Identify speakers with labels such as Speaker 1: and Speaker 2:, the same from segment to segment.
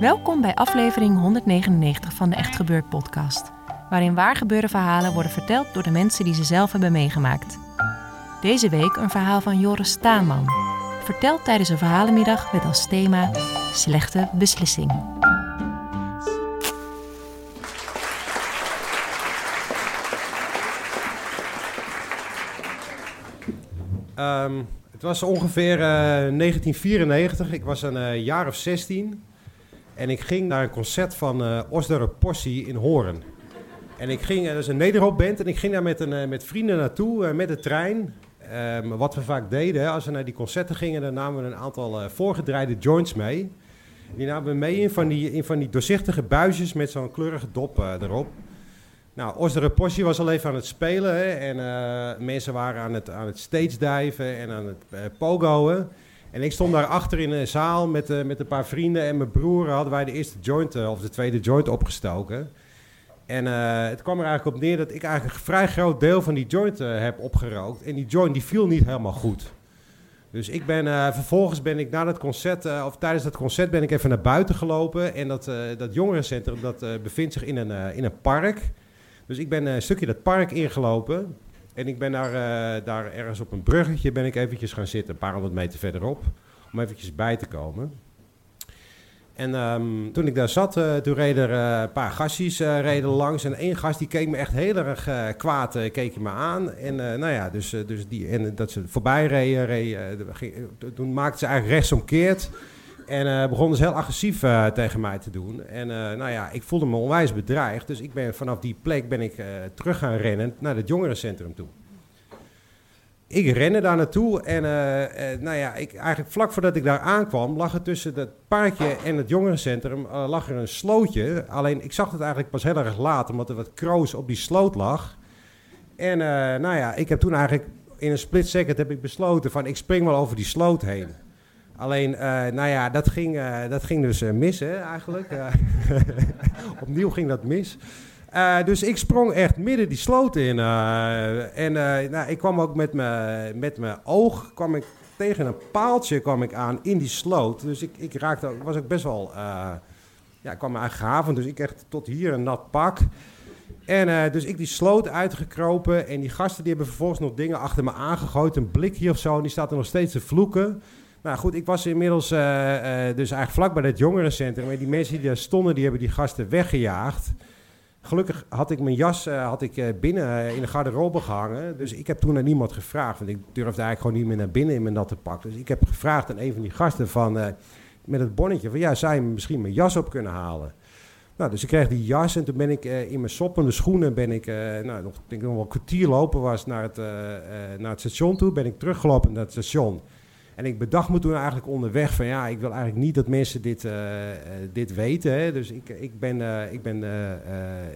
Speaker 1: Welkom bij aflevering 199 van de Echt Gebeurd podcast, waarin waar gebeurde verhalen worden verteld door de mensen die ze zelf hebben meegemaakt. Deze week een verhaal van Joris Staanman, verteld tijdens een verhalenmiddag met als thema Slechte beslissing.
Speaker 2: Ehm, het was ongeveer eh, 1994. Ik was een eh, jaar of 16. En ik ging naar een concert van eh Osdere Possie in Hoorn. En ik ging, eh, dat is een Nederhop-band, en ik ging daar met, een, eh, met vrienden naartoe, met de trein. Ehm, wat we vaak deden, als we naar die concerten gingen, dan namen we een aantal eh, voorgedraaide joints mee. Die namen we mee in van die, in van die doorzichtige buisjes met zo'n kleurige dop erop. Nou, Osdere Possie was al even aan het spelen hè, en mensen waren aan het, aan het stage diven en aan het pogoen. En ik stond daar achter in een zaal met, eh, met een paar vrienden en mijn broer hadden wij de eerste joint eh, of de tweede joint opgestoken. En eh, het kwam er eigenlijk op neer dat ik eigenlijk een vrij groot deel van die joint heb opgerookt. En die joint die viel niet helemaal goed. Dus ik ben, vervolgens ben ik na dat concert, of tijdens dat concert ben ik even naar buiten gelopen. En dat, dat jongerencentrum dat bevindt zich in een, in een park. Dus ik ben een stukje dat park ingelopen. En ik ben daar, eh, daar ergens op een bruggetje ben ik eventjes gaan zitten, een paar honderd meter verderop. Om eventjes bij te komen. En ehm, toen ik daar zat, eh, toen reden er eh, een paar gastjes reden langs. En één gast die keek me echt heel erg kwaad keek me aan. En nou ja, dus, dus die, en dat ze voorbij reden, reed, ging- toen maakten ze eigenlijk rechtsomkeerd. En eh begonnen ze heel agressief eh, tegen mij te doen. En eh, nou ja, ik voelde me onwijs bedreigd. Dus ik ben vanaf die plek ben ik terug gaan rennen naar het jongerencentrum toe. Ik rende daar naartoe en nou ja, ik, eigenlijk vlak voordat ik daar aankwam, lag er tussen het parkje en het jongerencentrum lag er een slootje. Alleen ik zag het eigenlijk pas heel erg laat, omdat er wat kroos op die sloot lag. En nou ja, ik heb toen eigenlijk in een split second heb ik besloten van ik spring wel over die sloot heen. Alleen, eh, nou ja, dat ging, eh, dat ging dus eh, mis, hè, eigenlijk. Opnieuw ging dat mis. Dus ik sprong echt midden die sloot in. en nou, ik kwam ook met mijn met oog kwam ik tegen een paaltje kwam ik aan in die sloot. Dus ik, ik raakte, was ook best wel... ja, ik kwam me dus ik echt tot hier een nat pak. En dus ik die sloot uitgekropen. En die gasten die hebben vervolgens nog dingen achter me aangegooid. Een blikje of zo. En die staat er nog steeds te vloeken. Nou goed, ik was inmiddels eh, eh, dus eigenlijk vlak bij dat jongerencentrum. En die mensen die daar stonden, die hebben die gasten weggejaagd. Gelukkig had ik mijn jas eh, had ik, binnen in de garderobe gehangen. Dus ik heb toen aan niemand gevraagd. Want ik durfde eigenlijk gewoon niet meer naar binnen in mijn natte pak. Dus ik heb gevraagd aan een van die gasten van, met het bonnetje van... Ja, zou je misschien mijn jas op kunnen halen? Nou, dus ik kreeg die jas en toen ben ik in mijn soppende schoenen... ben ik, nou, nog, ik denk nog wel een kwartier lopen was naar het, naar het station toe. Ben ik teruggelopen naar het station. En ik bedacht me toen eigenlijk onderweg van ja, ik wil eigenlijk niet dat mensen dit, eh, eh, dit weten. Hè. Dus ik, ik, ben, eh, ik, ben,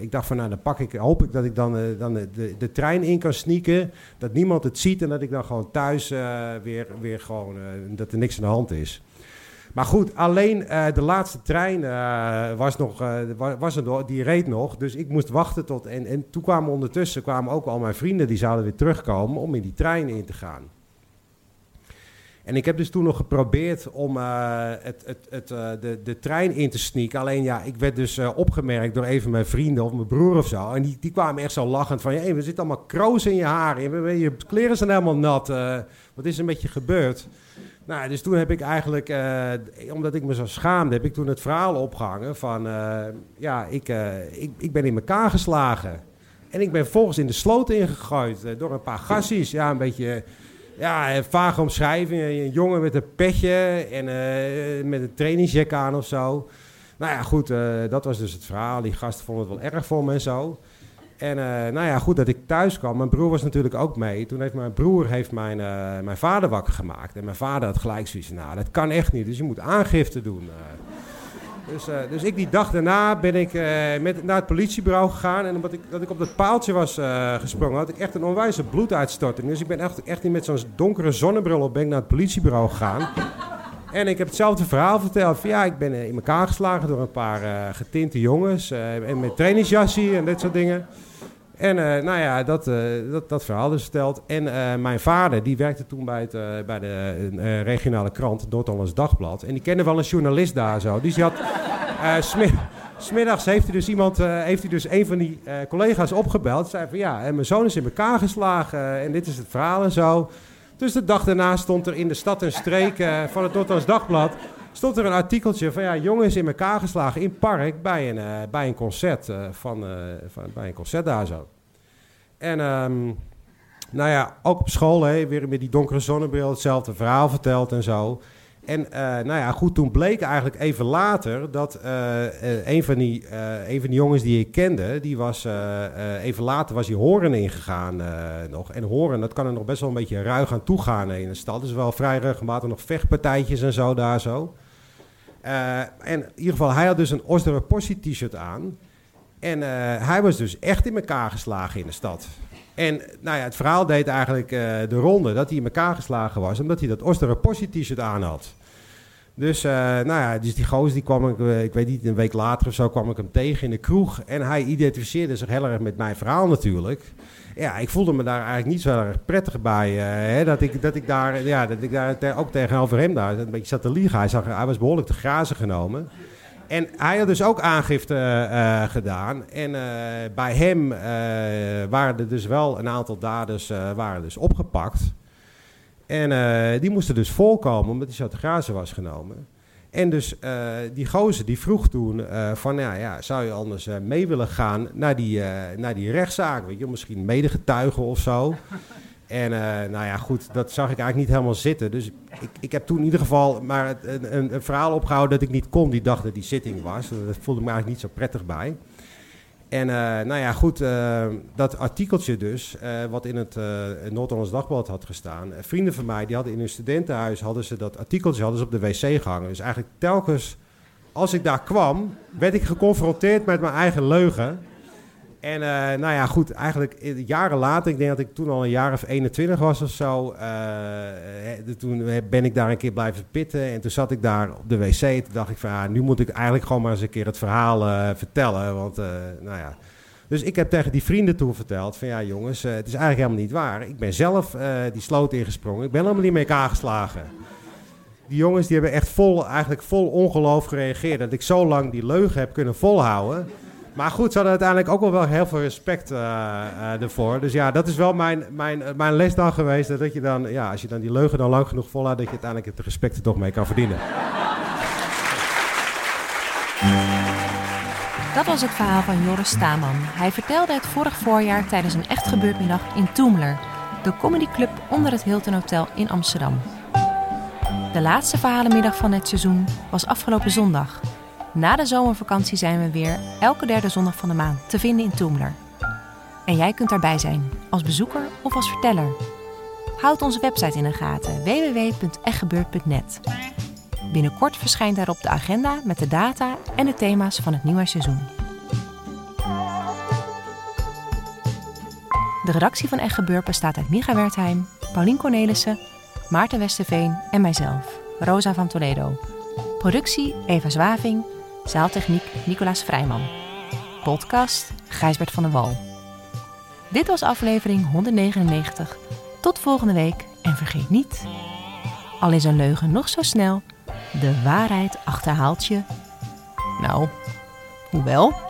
Speaker 2: ik dacht van nou, dan pak ik, hoop ik dat ik dan, dan de, de, trein in kan sneaken. Dat niemand het ziet en dat ik dan gewoon thuis weer, weer gewoon, dat er niks aan de hand is. Maar goed, alleen de laatste trein was, nog, wa- was er die reed nog. Dus ik moest wachten tot. En, en toen kwamen ondertussen kwamen ook al mijn vrienden, die zouden weer terugkomen om in die trein in te gaan. En ik heb dus toen nog geprobeerd om eh, het, het, het, eh, de, de trein in te sneaken. Alleen ja, ik werd dus eh, opgemerkt door een van mijn vrienden of mijn broer of zo. En die, die kwamen echt zo lachend van... Hey, er zitten allemaal kroos in je haar. Je, kleren zijn helemaal nat. wat is er met je gebeurd? Nou, dus toen heb ik eigenlijk, omdat ik me zo schaamde, heb ik toen het verhaal opgehangen van, ja, ik, ik, ik ben in elkaar geslagen. En ik ben volgens in de sloot ingegooid door een paar gassies. Ja, een beetje, ja, vage omschrijving. Een jongen met een petje en eh, met een trainingsjack aan of zo. Nou ja, goed, eh, dat was dus het verhaal. Die gasten vonden het wel erg voor me en zo. En eh, nou ja, goed dat ik thuis kwam. Mijn broer was natuurlijk ook mee. Toen heeft mijn broer heeft mijn, mijn vader wakker gemaakt. En mijn vader had gelijk zoiets nou, dat kan echt niet. Dus je moet aangifte doen. Dus, eh, dus ik die dag daarna ben ik eh, met, naar het politiebureau gegaan. En omdat ik, dat ik op dat paaltje was eh, gesprongen, had ik echt een onwijze bloeduitstorting. Dus ik ben echt, echt niet met zo'n donkere zonnebril op ben ik naar het politiebureau gegaan. En ik heb hetzelfde verhaal verteld. Van ja, ik ben in elkaar geslagen door een paar getinte jongens. en met trainingsjassie en dat soort dingen. En eh, nou ja, dat, eh, dat, dat verhaal dus verteld. En eh, mijn vader, die werkte toen bij, het, bij de regionale krant, Noord-Hollands Dagblad. En die kende wel een journalist daar zo. Dus die had... smi- Smiddags heeft hij dus iemand, heeft hij dus een van die collega's opgebeld. Zei van ja, mijn zoon is in elkaar geslagen en dit is het verhaal en zo. Dus de dag daarna stond er in de stad en streek eh, van het Noord-Hollands Dagblad... stond er een artikeltje van ja, jongens in elkaar geslagen in park bij een, eh, bij een concert. eh, van, eh, van, bij een concert daar zo. En ehm, nou ja, ook op school hè, weer met die donkere zonnebril hetzelfde verhaal verteld en zo. En eh, nou ja, goed, toen bleek eigenlijk even later dat eh, eh, een, van die, jongens die ik kende, die was even later was hij Horen ingegaan nog. En Horen, dat kan er nog best wel een beetje ruig aan toe gaan in de stad. Dus wel vrij regelmatig nog vechtpartijtjes en zo daar zo. En in ieder geval, hij had dus een Osdorp Possie t-shirt aan. En hij was dus echt in elkaar geslagen in de stad. En nou ja, het verhaal deed eigenlijk de ronde dat hij in elkaar geslagen was, omdat hij dat Osdorp Possie t-shirt aan had. Dus, eh, nou ja, dus die gozer die kwam ik, eh, ik weet niet, een week later of zo kwam ik hem tegen in de kroeg. En hij identificeerde zich heel erg met mijn verhaal natuurlijk. Ja, ik voelde me daar eigenlijk niet zo erg prettig bij. eh, hè, dat, ik, dat ik daar, ja, dat ik daar ook tegenover hem daar een beetje zat te liegen. Hij, zag, hij was behoorlijk te grazen genomen. En hij had dus ook aangifte gedaan. En bij hem waren er dus wel een aantal daders waren dus opgepakt. En eh, die moesten dus voorkomen omdat hij zo te grazen was genomen. En dus eh, die gozer die vroeg toen eh, van, ja, ja, zou je anders mee willen gaan naar die, naar die rechtszaak? Weet je, misschien medegetuigen of zo. En nou ja, goed, dat zag ik eigenlijk niet helemaal zitten. Dus ik, ik heb toen in ieder geval maar een, een, een verhaal opgehouden dat ik niet kon die dag dat die zitting was. Dat voelde me eigenlijk niet zo prettig bij. En eh, nou ja, goed, eh, dat artikeltje dus, eh, wat in het Noord-Hollands Dagblad had gestaan. vrienden van mij, die hadden in hun studentenhuis, hadden ze dat artikeltje hadden ze op de wc gehangen. Dus eigenlijk telkens, als ik daar kwam, werd ik geconfronteerd met mijn eigen leugen. En eh, nou ja, goed, eigenlijk eh, jaren later, ik denk dat ik toen al een jaar of 21 was of zo. eh, toen ben ik daar een keer blijven pitten. En toen zat ik daar op de wc. En toen dacht ik van, ja, nu moet ik eigenlijk gewoon maar eens een keer het verhaal vertellen. Want, nou ja. Dus ik heb tegen die vrienden toen verteld van, ja jongens, het is eigenlijk helemaal niet waar. Ik ben zelf die sloot ingesprongen. Ik ben helemaal niet mee aangeslagen. Die jongens die hebben echt vol, eigenlijk vol ongeloof gereageerd. Dat ik zo lang die leugen heb kunnen volhouden. Maar goed, ze hadden uiteindelijk ook wel, wel heel veel respect eh, eh, ervoor. Dus ja, dat is wel mijn, mijn, mijn les dan geweest. Dat je dan, ja, als je dan die leugen dan lang genoeg volhoudt, dat je uiteindelijk het respect er toch mee kan verdienen.
Speaker 1: Dat was het verhaal van Joris Staman. Hij vertelde het vorig voorjaar tijdens een echt gebeurtmiddag in Toemler, de comedyclub onder het Hilton Hotel in Amsterdam. De laatste verhalenmiddag van het seizoen was afgelopen zondag. Na de zomervakantie zijn we weer elke derde zondag van de maand te vinden in Toemler. En jij kunt daarbij zijn, als bezoeker of als verteller. Houd onze website in de gaten www.echtgebeurd.net. Binnenkort verschijnt daarop de agenda met de data en de thema's van het nieuwe seizoen. De redactie van Echt bestaat uit Micha Wertheim, Paulien Cornelissen, Maarten Westerveen en mijzelf, Rosa van Toledo. Productie Eva Zwaving, zaaltechniek Nicolaas Vrijman. Podcast Gijsbert van der Wal. Dit was aflevering 199. Tot volgende week en vergeet niet, al is een leugen nog zo snel, de waarheid achterhaalt je. Nou, hoewel.